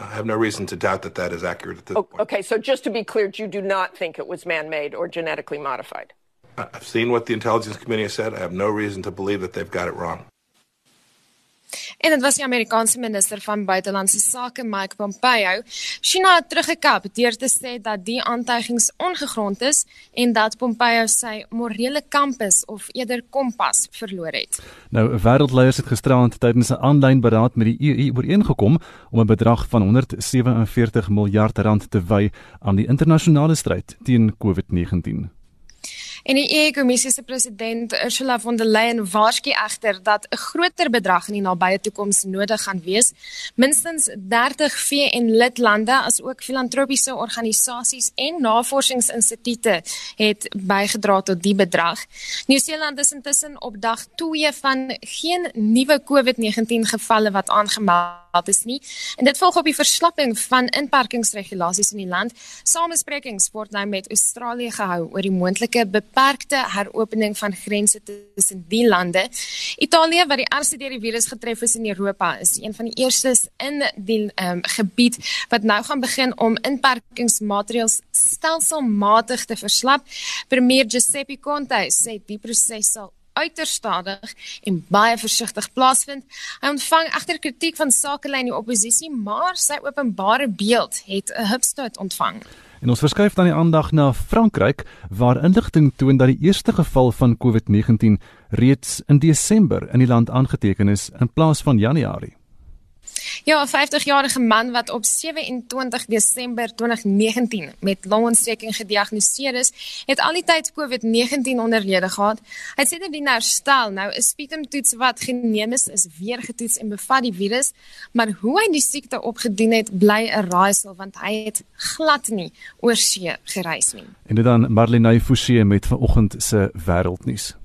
I have no reason to doubt that that is accurate at this point. Okay, so just to be clear, you do not think it was man made or genetically modified? I've seen what the Intelligence Committee has said. I have no reason to believe that they've got it wrong. En dit was die Amerikaanse minister van buitelandse sake Mike Pompeo. China het teruggekap deur te sê dat die aantuigings ongegrond is en dat Pompeo sy morele kampus of eerder kompas verloor het. Nou, wêreldleiers het gisterand tydens 'n aanlyn beraad met die EU ooreengekom om 'n bedrag van 147 miljard rand te wy aan die internasionale stryd teen COVID-19. En die EU-kommissie se president Ursula von der Leyen waarsku egter dat 'n groter bedrag in die nabye toekoms nodig gaan wees. Minstens 30 VN-lidlande as ook filantropiese organisasies en navorsingsinstituie het bygedra tot die bedrag. Nieu-Seeland is intussen op dag 2 van geen nuwe COVID-19 gevalle wat aangemeld is nie. En dit volg op die verslapping van inperkingsregulasies in die land. Samesprekings word nou met Australië gehou oor die moontlike beperkte heropening van grense tussen die lande. Italië wat die ergste deur die virus getref is in Europa, is een van die eerstes in die um, gebied wat nou gaan begin om inperkingsmaatreëls stelselmatig te verslap. Premier Giuseppe Conte sê die proses sal uiters stadig en baie versigtig plaasvind. Hy ontvang egter kritiek van sakelyn die oppositie, maar sy openbare beeld het 'n hupstoot ontvang. En ons verskuif dan die aandag na Frankryk waar inligting toon dat die eerste geval van COVID-19 reeds in Desember in die land aangeteken is in plaas van Januarie. Ja, 'n 50-jarige man wat op 27 Desember 2019 met longontsteking gediagnoseer is, het al die tyd COVID-19 onderlede gehad. Hy sê dit nou herstel. Nou 'n spietumtoets wat geneem is, is weer getoets en bevat die virus, maar hoe hy die siekte opgedoen het, bly 'n raaisel want hy het glad nie oor see gereis nie. En dit dan Marlene Forsie met vanoggend se wêreldnuus.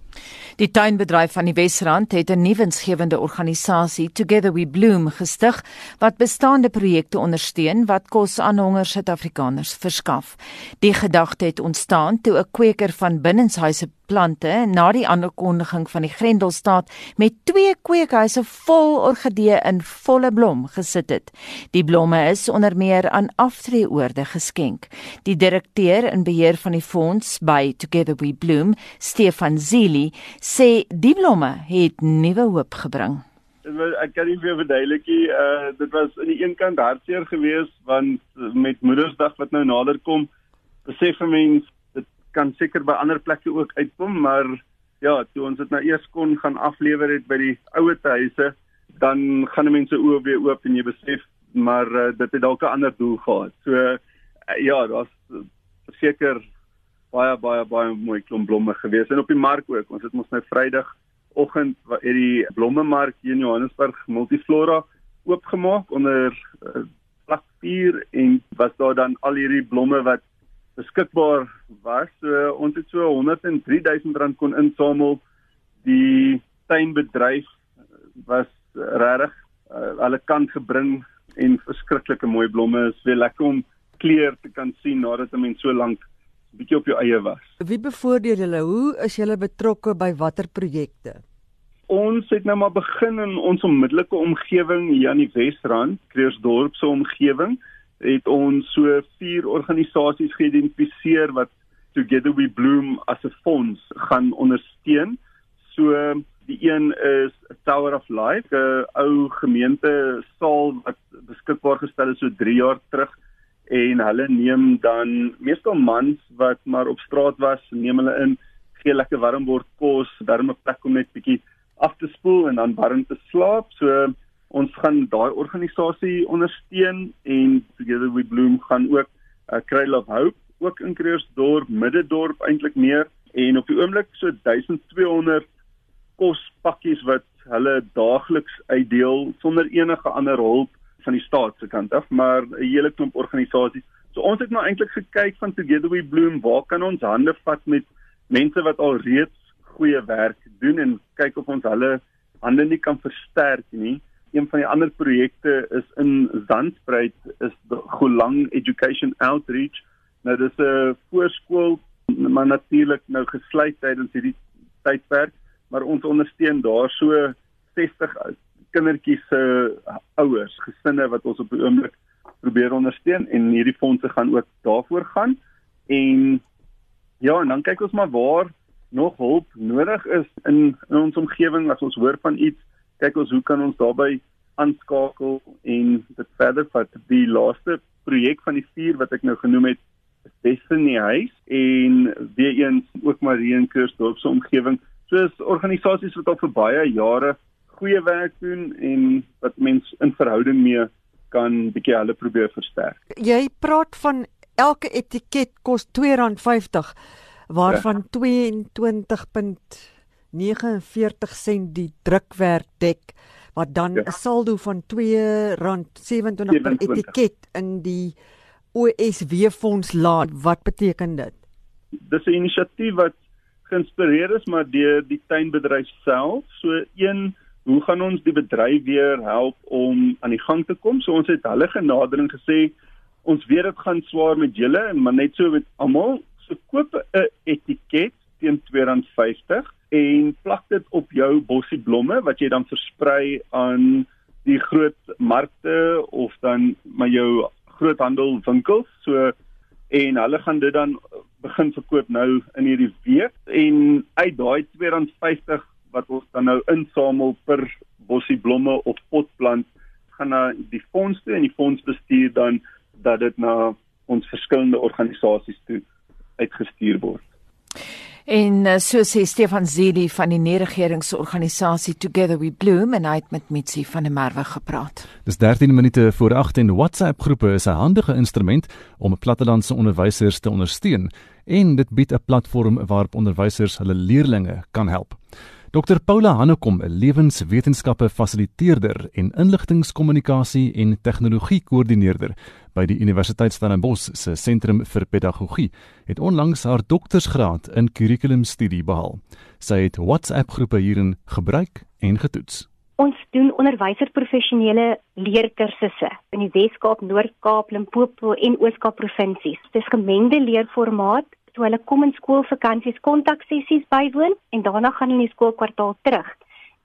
Die tuinbedryf van die Wesrand het 'n nuwensgewende organisasie, Together We Bloom, gestig wat bestaande projekte ondersteun wat kos aan honger Suid-Afrikaners verskaf. Die gedagte het ontstaan toe 'n kweker van binnenshuise plante na die aankondiging van die Grendelstaat met twee kweekhuise vol orgidee in volle blom gesit het. Die blomme is onder meer aan aftreeoorde geskenk. Die direkteur in beheer van die fonds by Together We Bloom, Stefan Zili, sê die blomme het nuwe hoop gebring. Ek kan nie meer verduidelik nie. Uh dit was aan die een kant hartseer geweest want met Moedersdag wat nou nader kom, besef 'n mens kan seker by ander plekke ook uitkom, maar ja, toe ons dit nou eers kon gaan aflewer het by die ouer huise, dan gaan die mense oop weer oop en jy besef maar uh, dit het dalk 'n ander doel gehad. So uh, ja, daar's seker baie baie baie mooi klomp blomme gewees en op die mark ook. Ons het mos nou Vrydag oggend wat die blommemark hier in Johannesburg Multiflora oopgemaak onder uh, vlak 4 en was daar dan al hierdie blomme wat beskikbaar was. So ons het so 103000 rand kon insamel. Die tuinbedryf was regtig uh, hulle kan gebring en verskriklike mooi blomme. Dit is weer lekker om kleur te kan sien nadat 'n mens so lank bietjie op jou eie was. Wie bevoordeel julle? Hoe is julle betrokke by watter projekte? Ons het nou maar begin in ons onmiddellike omgewing hier aan die Wesrand, Kreersdorp se omgewing het ons so vier organisasies geïdentifiseer wat Together We Bloom as 'n fonds gaan ondersteun. So die een is Tower of Life, 'n ou gemeente saal wat beskikbaar gestel is so 3 jaar terug en hulle neem dan meestal mans wat maar op straat was, neem hulle in, gee lekker warm bord kos, darm 'n plek om net bietjie af te spoel en dan warm te slaap. So ons gaan daai organisasie ondersteun en Together We Bloom gaan ook 'n uh, Cradle of Hope ook in Kreersdorp, Middedorp eintlik meer en op die oomblik so 1200 kospakkies wat hulle daagliks uitdeel sonder enige ander hulp van die staat se kant af, maar 'n hele klomp organisasies. So ons het nou eintlik gekyk van Together We Bloom, waar kan ons hande vat met mense wat al reeds goeie werk doen en kyk of ons hulle hande nie kan versterk nie een van die ander projekte is in Zandspruit is Golang Education Outreach. Nou dis 'n voorskool maar natuurlik nou gesluit tydens hierdie tydperk, maar ons ondersteun daar so 60 kindertjies se uh, ouers, gesinne wat ons op die oomblik probeer ondersteun en hierdie fondse gaan ook daarvoor gaan. En ja, en dan kyk ons maar waar nog hulp nodig is in in ons omgewing as ons hoor van iets kyk ons hoe kan ons daarbey aanskakel en dit verder vat. Die laaste projek van die vier wat ek nou genoem het, is Destiny House en weer eens ook Marie en Kersdorp se omgewing. Soos organisasies wat al vir baie jare goeie werk doen en wat mense in verhouding mee kan bietjie hulle probeer versterk. Jy praat van elke etiket kos R2.50. waarvan 22.49 sent die drukwerk dek wat dan 'n ja. saldo van R2.27 per etiket in die OSW fonds laat. Wat beteken dit? Dis 'n inisiatief wat geïnspireer is maar deur die tuinbedryf self. So een Hoe gaan ons die bedryf weer help om aan die gang te kom? So ons het hulle genadering gesê ons weet dit gaan swaar met julle, maar net so met almal, so koop 'n etiket teen R2.50 en plak dit op jou bossie blomme wat jy dan versprei aan die groot markte of dan maar jou groothandelwinkels. So en hulle gaan dit dan begin verkoop nou in hierdie week en uit daai R2.50 wat ons dan nou insamel per bossie blomme of potplant gaan na die fonds toe en die fonds bestuur dan dat dit na ons verskillende organisasies toe uitgestuur word. En uh, so sê Stefan Zeli van die nie-regeringsorganisasie Together We Bloom en hy het met Mitsi van der Merwe gepraat. Dis 13 minute voor 8 en WhatsApp groepe is 'n handige instrument om plattelandse onderwysers te ondersteun en dit bied 'n platform waarop onderwysers hulle leerdlinge kan help. Dr Paula Hannekom, 'n lewenswetenskappe fasiliteerder en inligtingkommunikasie en tegnologie koördineerder by die Universiteit Stellenbosch se sentrum vir pedagogie, het onlangs haar doktorsgraad in kurrikulumstudie behaal. Sy het WhatsApp-groepe hierin gebruik en getoets. Ons doen onderwyserprofessionele leerkursusse in die Wes-Kaap, Noord-Kaap, Limpopo en Oos-Kaap provinsies. Dis gemengde leerformaat toe hulle kom in skoolvakansies kontaksessies bywoon en daarna gaan hulle in die skoolkwartaal terug.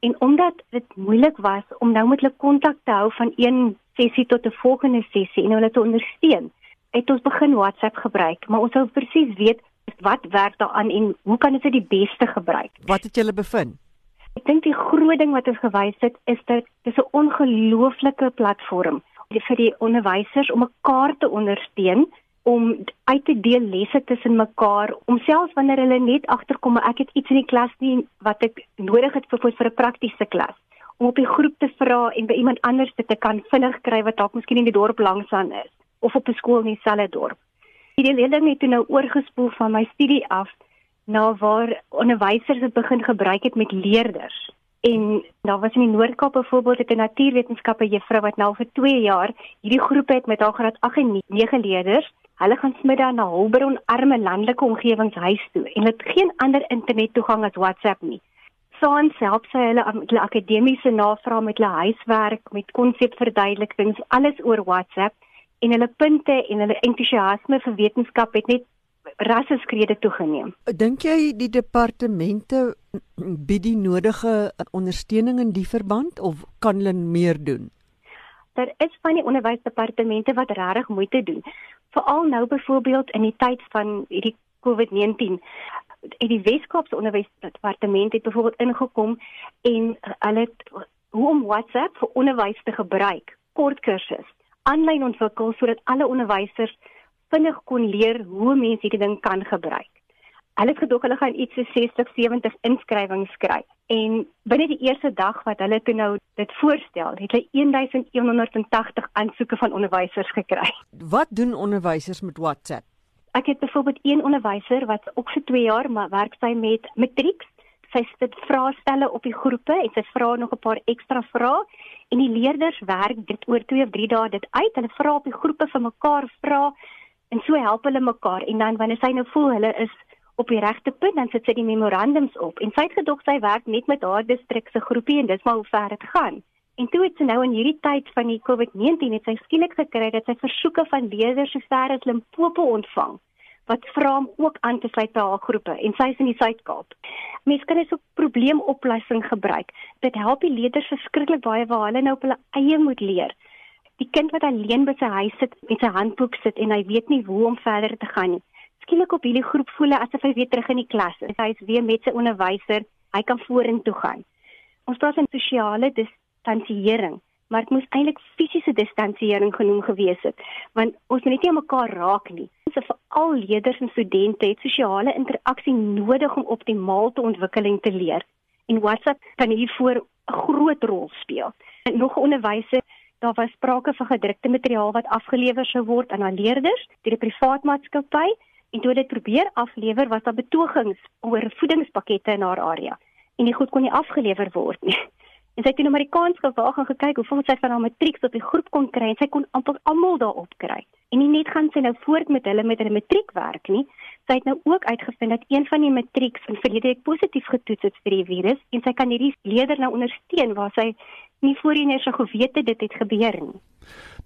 En omdat dit moeilik was om nou met hulle kontak te hou van een sessie tot 'n volgende sessie en hulle te ondersteun, het ons begin WhatsApp gebruik, maar ons wou presies weet wat werk daaraan en hoe kan ons dit die beste gebruik? Wat het julle bevind? Ek dink die groot ding wat ons gewys het is dat dit 'n ongelooflike platform vir die onderwysers om mekaar te ondersteun om uit te deel lesse tussen mekaar om selfs wanneer hulle net agterkom maar ek het iets in die klas nie wat ek nodig het vir vir 'n praktiese klas om op die groep te vra en by iemand anders te kan vinnig kry wat dalk miskien in die dorp langs aan is of op 'n skool in dieselfde dorp. Hierdie leerling het toe nou oorgespoel van my studie af na waar onderwysers dit begin gebruik het met leerders. En daar was in die Noord-Kaap byvoorbeeld 'n natuurwetenskappe juffrou wat nou vir 2 jaar hierdie groep het met haar graad 8 en 9 leerders Hulle gaan smiddag na Hulbron arme landelike omgewings huis toe en het geen ander internettoegang as WhatsApp nie. Saans help sy hulle met hulle akademiese navrae met hulle huiswerk, met konsepverduidelikings, alles oor WhatsApp en hulle punte en hulle entoesiasme vir wetenskap het net rasseskrede toegeneem. Dink jy die departemente bied die nodige ondersteuning in die verband of kan hulle meer doen? Daar is van die onderwysdepartemente wat regtig moeite doen veral nou byvoorbeeld in die tyd van hierdie COVID-19 het die Weskaapse onderwysdepartement het byvoorbeeld ingekom en hulle het hoe om WhatsApp vir onderwys te gebruik, kort kursus, aanlyn ontwikkel sodat alle onderwysers vinnig kon leer hoe mense hierdie ding kan gebruik. Hulle het gedog hulle gaan iets so 60, 70 inskrywings kry. En binne die eerste dag wat hulle toe nou dit voorstel, het hulle 1180 aansoeke van onderwysers gekry. Wat doen onderwysers met WhatsApp? Ek het byvoorbeeld een onderwyser wat ook vir 2 jaar maar werk sy met matriek. Sy sit vraestelle op die groepe en sy vra nog 'n paar ekstra vrae en die leerders werk dit oor 2 of 3 dae dit uit. Hulle vra op die groepe vir mekaar vra en so help hulle mekaar en dan wanneer sy nou voel hulle is op die regte punt dan sit sy die memorandums op en sy het gedog sy werk net met haar distrik se groepie en dis maar hoe ver dit gaan. En toe het sy nou in hierdie tyd van die COVID-19 het sy skielik gekry dat sy versoeke van leerders so ver as Limpopo ontvang wat vra om ook aan te sluit by haar groepe en sy is in die Suid-Kaap. Mense kan dit so probleemoplossing gebruik. Dit help die leerders verskriklik baie waar hulle nou op hulle eie moet leer. Die kind wat alleen by sy huis sit met sy handboek sit en hy weet nie hoe om verder te gaan nie skielik op hierdie groep voel asof hy weer terug in die klas is. Hy is weer met sy onderwyser. Hy kan vorentoe gaan. Ons praat van sosiale distansiering, maar dit moes eintlik fisiese distansiering genoem gewees het, want ons moet net nie mekaar raak nie. So vir al leerders en studente het sosiale interaksie nodig om optimaal te ontwikkel en te leer. En WhatsApp kan hiervoor 'n groot rol speel. En nog onderwysers Daar was sprake van gedrukte materiaal wat afgelewer sou word aan aan leerders deur die privaat maatskappy En toe dit probeer aflewer, was daar betogings oor voedingspakkette in haar area. En die goed kon nie afgelewer word nie. En sy het in Amerikaans gewaag en gekyk hoe veel sy van haar matrieks op die groep kon kry en sy kon amper almal daarop kry. En nie net gaan sy nou voort met hulle met hulle matriekwerk nie, sy het nou ook uitgevind dat een van die matrieks in verlede week positief getoets het vir die virus en sy kan hierdie leerder nou ondersteun waar sy nie voorheen eers geweet het dit het gebeur nie.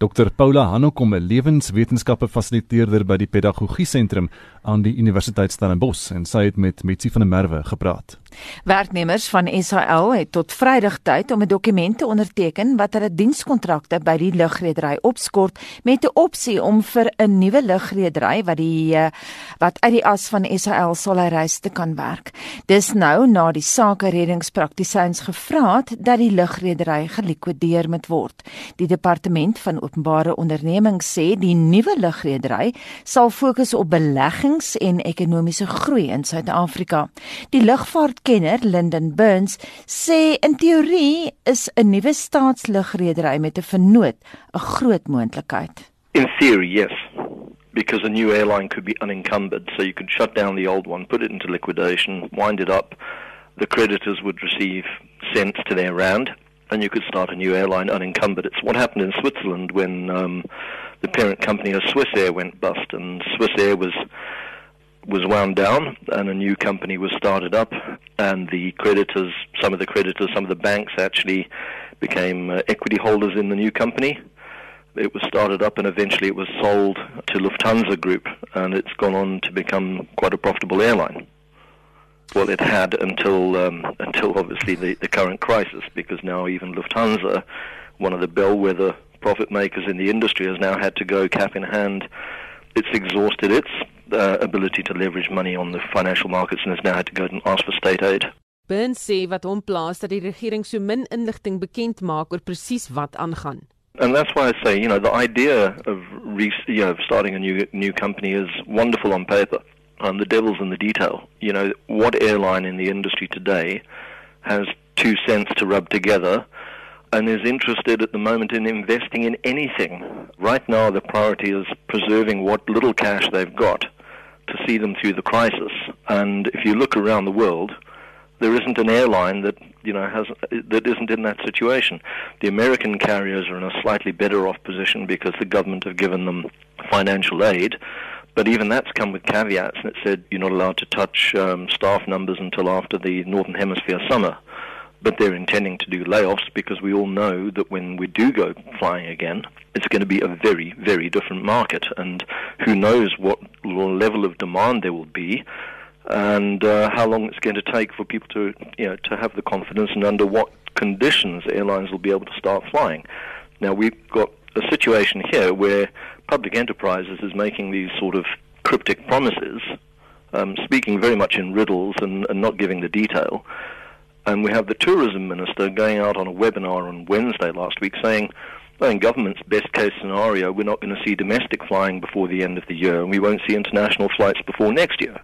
Dr Paula Hanokom, 'n lewenswetenskappe fasiliteerder by die Pedagogie Sentrum aan die Universiteit Stellenbosch en sy het met Mitsi van der Merwe gepraat. Werknemers van SAL het tot Vrydag tyd om 'n dokument te onderteken wat hulle dienskontrakte by die lugredery opskort met 'n opsie om vir 'n nuwe lugredery wat die eh, wat uit die as van SAL sal reis te kan werk. Dis nou na die sake reddingspraktisyns gevra het dat die lugredery gelikwideer moet word. Die departement van openbare ondernemings sê die nuwe lugredery sal fokus op beleggings en ekonomiese groei in Suid-Afrika. Die lugvaartkenner Lyndon Burns sê in teorie is 'n nuwe staatslugreddery met 'n vernoot 'n groot moontlikheid. In theory, yes. Because a new airline could be unencumbered, so you could shut down the old one, put it into liquidation, wind it up. The creditors would receive cents to their rand, and you could start a new airline unencumbered. It's what happened in Switzerland when um, the parent company of Swiss Air went bust, and Swiss Air was was wound down, and a new company was started up, and the creditors, some of the creditors, some of the banks actually became uh, equity holders in the new company. It was started up, and eventually it was sold to Lufthansa Group, and it's gone on to become quite a profitable airline well, it had until um, until obviously the, the current crisis, because now even Lufthansa, one of the bellwether profit makers in the industry, has now had to go cap in hand. It's exhausted its uh, ability to leverage money on the financial markets and has now had to go and ask for state aid. Burns sê wat hom plaas dat die regering so min inligting bekend maak oor presies wat aangaan. And that's why I say, you know, the idea of re- you know, starting a new new company is wonderful on paper. Um, the devil's in the detail. You know, what airline in the industry today has two cents to rub together and is interested at the moment in investing in anything? Right now, the priority is preserving what little cash they've got to see them through the crisis. And if you look around the world, there isn't an airline that you know has that isn't in that situation. The American carriers are in a slightly better off position because the government have given them financial aid, but even that's come with caveats, and it said you're not allowed to touch um, staff numbers until after the Northern Hemisphere summer. But they're intending to do layoffs because we all know that when we do go flying again, it's going to be a very, very different market. And who knows what level of demand there will be and uh, how long it's going to take for people to, you know, to have the confidence and under what conditions airlines will be able to start flying. Now, we've got a situation here where public enterprises is making these sort of cryptic promises, um, speaking very much in riddles and, and not giving the detail. And we have the tourism minister going out on a webinar on Wednesday last week saying, in government's best case scenario, we're not going to see domestic flying before the end of the year, and we won't see international flights before next year.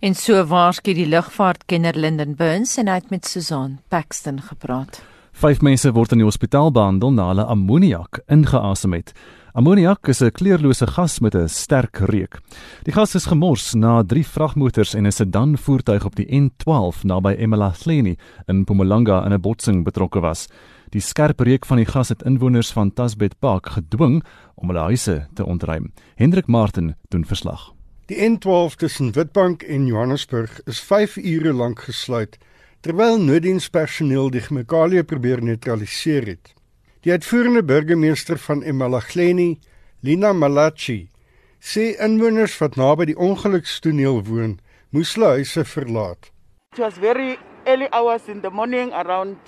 En so waarskynlik die lugvaartkenner Lyndon Burns en hy het met Susan Paxton gepraat. Vyf mense word in die hospitaal behandel na hulle ammoniak ingeasem het. Ammoniak is 'n kleurlose gas met 'n sterk reuk. Die gas is gemors na 3 vragmotors en 'n sedan voertuig op die N12 naby Emalahleni in Mpumalanga in 'n botsing betrokke was. Die skerp reuk van die gas het inwoners van Tasbet Park gedwing om hulle huise te ontruim. Hendrik Martin doen verslag. Die N12 tussen Witbank en Johannesburg is 5 ure lank gesluit terwyl nooddienspersoneel die chemikalie probeer neutraliseer het. Die uitvoerende burgemeester van Emalahleni, Lina Malachi, sê inwoners wat naby die ongelukstoneel woon, moes hulle huise verlaat. It was very early hours in the morning around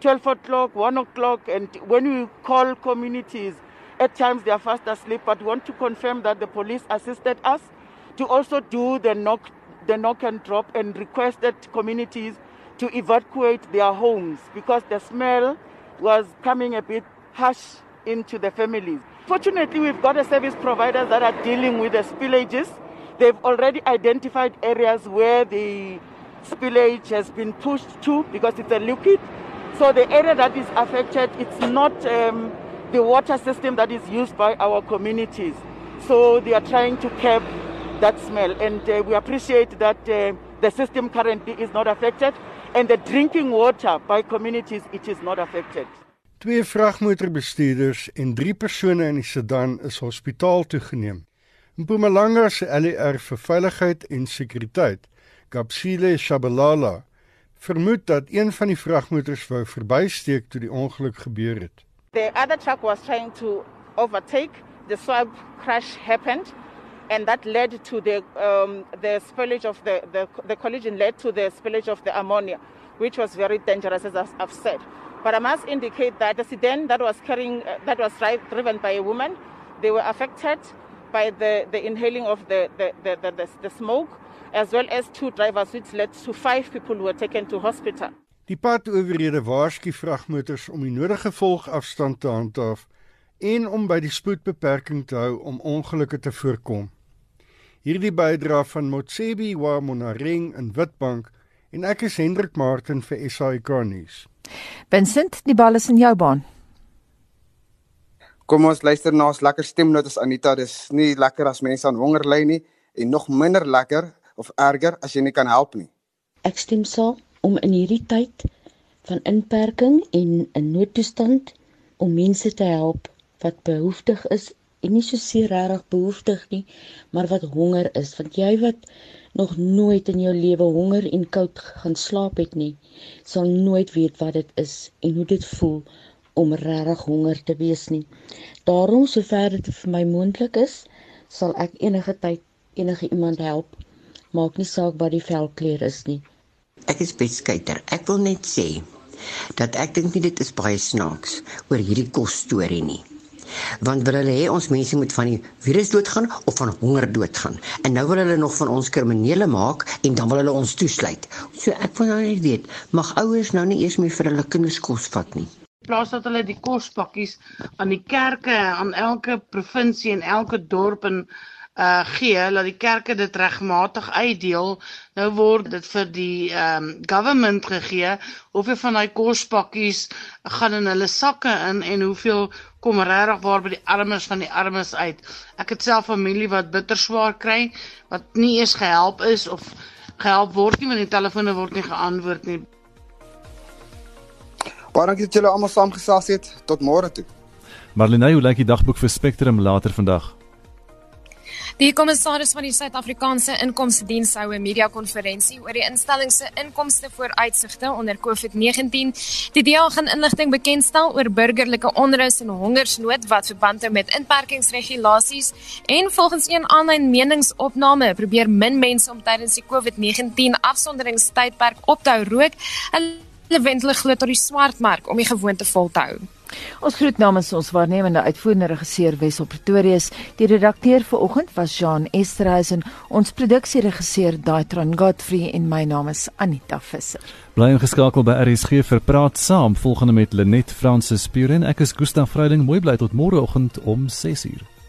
12 o'clock, 1 o'clock and when we call communities at times they are fast asleep but want to confirm that the police assisted us to also do the knock the knock and drop and requested communities to evacuate their homes because the smell was coming a bit harsh into the families. Fortunately, we've got a service providers that are dealing with the spillages. They've already identified areas where the spillage has been pushed to because it's a liquid. So the area that is affected, it's not um, the water system that is used by our communities. So they are trying to curb that smell. And uh, we appreciate that uh, the system currently is not affected, and the drinking water by communities it is not affected. Twee vragmotorbestuurders en drie persone in die sedan is hospitaal toegeneem. Mpumalanga se LER vir veiligheid en sekuriteit, Kapsile Shabalala, vermoed dat een van die vragmotors wou verbysteek toe die ongeluk gebeur het. The other truck was trying to overtake. The swap crash happened and that led to the um, the spillage of the, the the collision led to the spillage of the ammonia which was very dangerous as I've said. But I must indicate that the sedan that was carrying uh, that was drive, driven by a woman, they were affected by the, the inhaling of the, the, the, the, the, the smoke, as well as two drivers, which led to five people who were taken to hospital. Die padowerhede waarsku vragmotors om die nodige volgafstand te handhaaf en om by die spoedbeperking te hou om ongelukke te voorkom. Hierdie bydra van Motsebi wa Monareng in Witbank en ek is Hendrik Martin vir SAK nuus. Vincent, die bal is in jou baan. Kom ons luister na ons lekker stemnotas Anita. Dis nie lekker as mense aan honger ly nie en nog minder lekker of erger as jy nie kan help nie. Ek stem saam om in hierdie tyd van inperking en 'n noodtoestand om mense te help wat behoeftig is en nie so seer regtig behoeftig nie, maar wat honger is, want jy wat nog nooit in jou lewe honger en koud gaan slaap het nie, sal nooit weet wat dit is en hoe dit voel om regtig honger te wees nie. Daarom sover dit vir my moontlik is, sal ek enige tyd enige iemand help. Maak nie saak wat die velkleur is nie. Ek is beskuiter. Ek wil net sê dat ek dink nie dit is baie snaaks oor hierdie kos storie nie want wil hulle hê ons mense moet van die virus doodgaan of van honger doodgaan? En nou wil hulle nog van ons kriminele maak en dan wil hulle ons toesluit. So ek wil nou net weet mag ouers nou nie eers meer vir hulle kinders kos vat nie? Plaas dat hulle die kospakkies aan die kerke aan elke provinsie en elke dorp en uh gee dat die kerke dit regmatig uitdeel. Nou word dit vir die um government gegee. Hoeveel van daai kospakkies gaan in hulle sakke in en hoeveel kom regtig waar by die armes van die armes uit? Ek het self familie wat bitter swaar kry wat nie eens gehelp is of gehelp word nie want die telefone word nie geantwoord nie. Baie dankie dat julle almal saamgesels het. Tot môre toe. Marlene hoe lyk die dagboek vir Spectrum later vandag Die kommissaris van die Suid-Afrikaanse Inkomstediens hou 'n media-konferensie oor die instelling se inkomste vooruitsigte onder COVID-19. Die DEA gaan inligting bekendstel oor burgerlike onrus en hongersnood wat verband hou met inperkingsregulasies en volgens een aanlyn meningsopname probeer min mense om tydens die COVID-19 afsonderingstydperk op te hou rook. Hulle wendel glo tot die swartmark om die gewoonte vol te hou. Ons groet namens ons waarnemende uitvoerende regisseur Wessel Pretorius. Die redakteur vir oggend was Jean Esterhuizen, ons produksieregisseur Daitron Godfrey en my naam is Anita Visser. Bly ingeskakel by RSG vir praat saam volgende met Lenet Fransis Puren. Ek is Gustaf Vreiding. Mooi bly tot môreoggend om 6:00.